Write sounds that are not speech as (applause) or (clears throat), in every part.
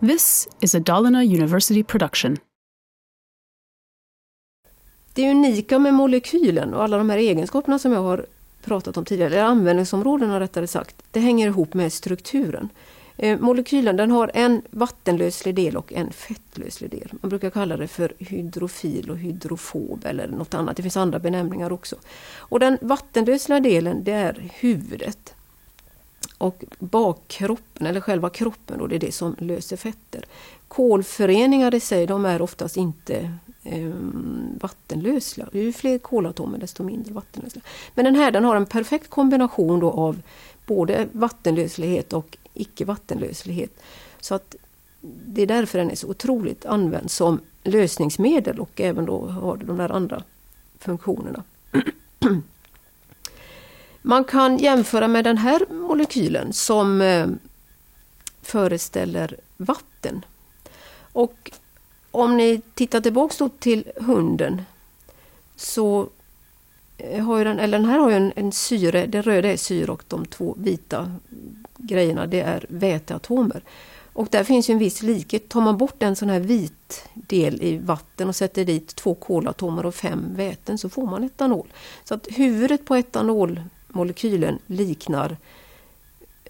This is a Dalarna University production. Det unika med molekylen och alla de här egenskaperna som jag har pratat om tidigare, eller användningsområdena rättare sagt, det hänger ihop med strukturen. Eh, molekylen den har en vattenlöslig del och en fettlöslig del. Man brukar kalla det för hydrofil och hydrofob eller något annat. Det finns andra benämningar också. Och den vattenlösliga delen det är huvudet. Och bakkroppen, eller själva kroppen, då, det är det som löser fetter. Kolföreningar i sig de är oftast inte eh, vattenlösliga. Ju fler kolatomer desto mindre vattenlösliga. Men den här den har en perfekt kombination då av både vattenlöslighet och icke-vattenlöslighet. Så att det är därför den är så otroligt använd som lösningsmedel och även då har de där andra funktionerna. (clears throat) Man kan jämföra med den här molekylen som eh, föreställer vatten. Och om ni tittar tillbaks till hunden så eh, har den, eller den här har en, en syre, det röda är syre och de två vita grejerna det är väteatomer. Och där finns ju en viss likhet. Tar man bort en sån här vit del i vatten och sätter dit två kolatomer och fem väten så får man etanol. Så att huvudet på etanol molekylen liknar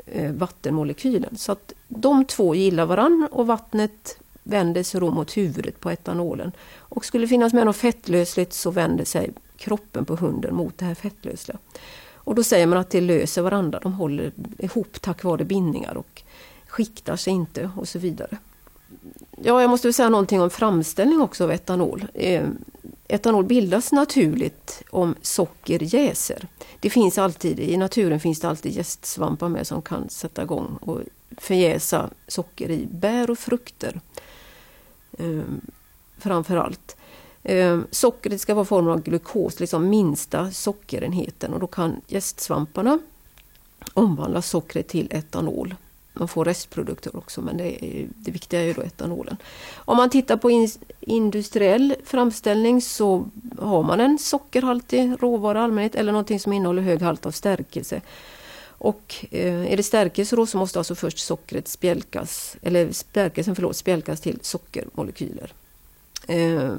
eh, vattenmolekylen. Så att de två gillar varann och vattnet vänder sig då mot huvudet på etanolen. Och skulle det finnas med något fettlösligt så vänder sig kroppen på hunden mot det här fettlösliga. Och då säger man att det löser varandra, de håller ihop tack vare bindningar och skiktar sig inte och så vidare. Ja, jag måste säga någonting om framställning också av etanol. Eh, Etanol bildas naturligt om socker jäser. Det finns alltid, I naturen finns det alltid gästsvampar med som kan sätta igång och förjäsa socker i bär och frukter. Ehm, Framför allt. Ehm, sockret ska vara form av glukos, liksom minsta sockerenheten och då kan gästsvamparna omvandla sockret till etanol. Man får restprodukter också men det, är, det viktiga är ju då etanolen. Om man tittar på in, industriell framställning så har man en sockerhaltig råvara i allmänhet eller någonting som innehåller hög halt av stärkelse. Och eh, är det stärkelse då så måste alltså först sockret spjälkas, eller stärkelsen förlåt, spjälkas till sockermolekyler. Eh,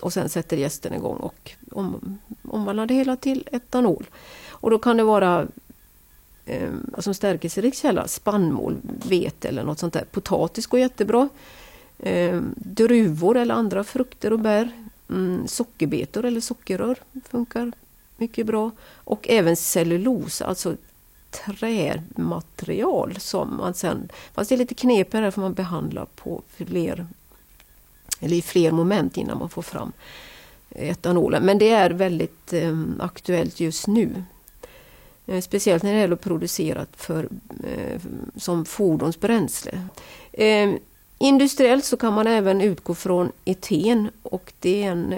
och sen sätter gästen igång och om, omvandlar det hela till etanol. Och då kan det vara Eh, alltså en stärkelserik källa, spannmål, vete eller något sånt där. Potatis går jättebra. Eh, druvor eller andra frukter och bär. Mm, sockerbetor eller sockerrör funkar mycket bra. Och även cellulosa, alltså trämaterial som man sen, fast det är lite knepigare för man behandlar på fler eller i fler moment innan man får fram etanolen. Men det är väldigt eh, aktuellt just nu. Eh, speciellt när det gäller att producera för, eh, som fordonsbränsle. Eh, industriellt så kan man även utgå från eten och det är en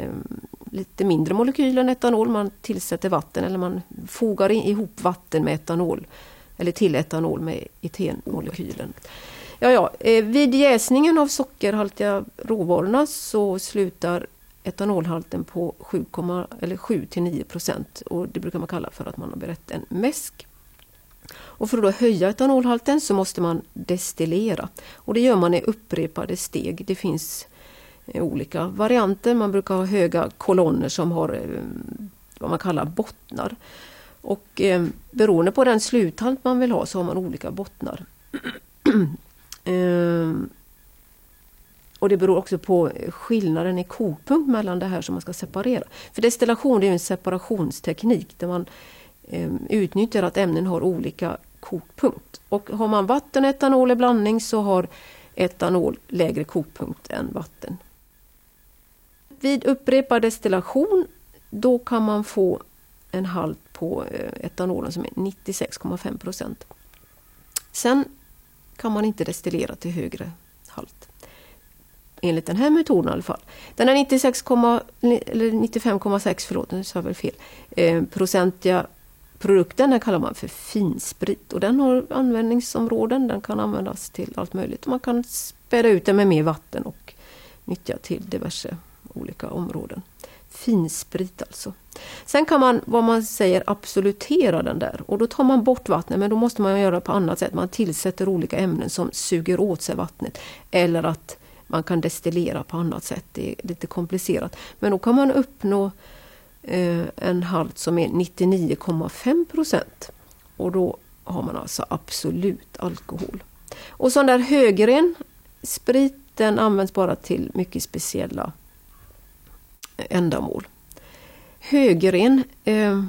lite mindre molekyl än etanol. Man tillsätter vatten eller man fogar ihop vatten med etanol eller till etanol med etenmolekylen. Ja, ja. Vid jäsningen av sockerhaltiga råvarorna så slutar etanolhalten på 7, eller 7 till 9 procent och det brukar man kalla för att man har berett en mäsk. Och för att då höja etanolhalten så måste man destillera och det gör man i upprepade steg. Det finns eh, olika varianter. Man brukar ha höga kolonner som har eh, vad man kallar bottnar. Och eh, beroende på den sluthalt man vill ha så har man olika bottnar. (clears throat) eh, och det beror också på skillnaden i kokpunkt mellan det här som man ska separera. För destillation är en separationsteknik där man eh, utnyttjar att ämnen har olika kokpunkt. Och har man vatten och etanol i blandning så har etanol lägre kokpunkt än vatten. Vid upprepad destillation då kan man få en halt på eh, etanolen som är 96,5 procent. Sen kan man inte destillera till högre halt. Enligt den här metoden i alla fall. Den här 95,6 förlåt, nu sa jag väl fel, eh, procentiga produkten den kallar man för finsprit och den har användningsområden. Den kan användas till allt möjligt. Man kan späda ut den med mer vatten och nyttja till diverse olika områden. finsprit alltså. Sen kan man, vad man säger, absolutera den där och då tar man bort vattnet men då måste man göra på annat sätt. Man tillsätter olika ämnen som suger åt sig vattnet eller att man kan destillera på annat sätt. Det är lite komplicerat. Men då kan man uppnå eh, en halt som är 99,5 procent. Och då har man alltså absolut alkohol. Och sån där högren sprit den används bara till mycket speciella eh, ändamål. Högren, eh,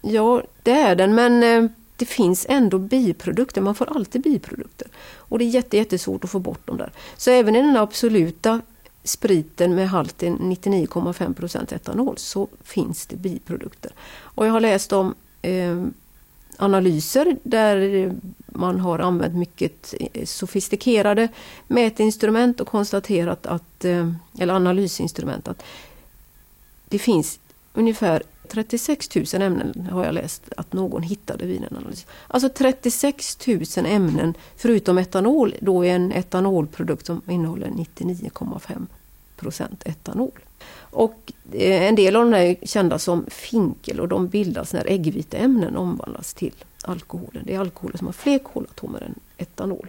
ja det är den men eh, det finns ändå biprodukter, man får alltid biprodukter. Och det är jätte, jättesvårt att få bort dem där. Så även i den absoluta spriten med halten 99,5% etanol så finns det biprodukter. Och jag har läst om eh, analyser där man har använt mycket eh, sofistikerade mätinstrument och konstaterat att, eh, eller analysinstrument, att det finns ungefär 36 000 ämnen har jag läst att någon hittade vid en analys. Alltså 36 000 ämnen förutom etanol då är en etanolprodukt som innehåller 99,5% etanol. Och eh, en del av dem är kända som finkel och de bildas när äggviteämnen omvandlas till alkoholen. Det är alkoholer som har fler kolatomer än etanol.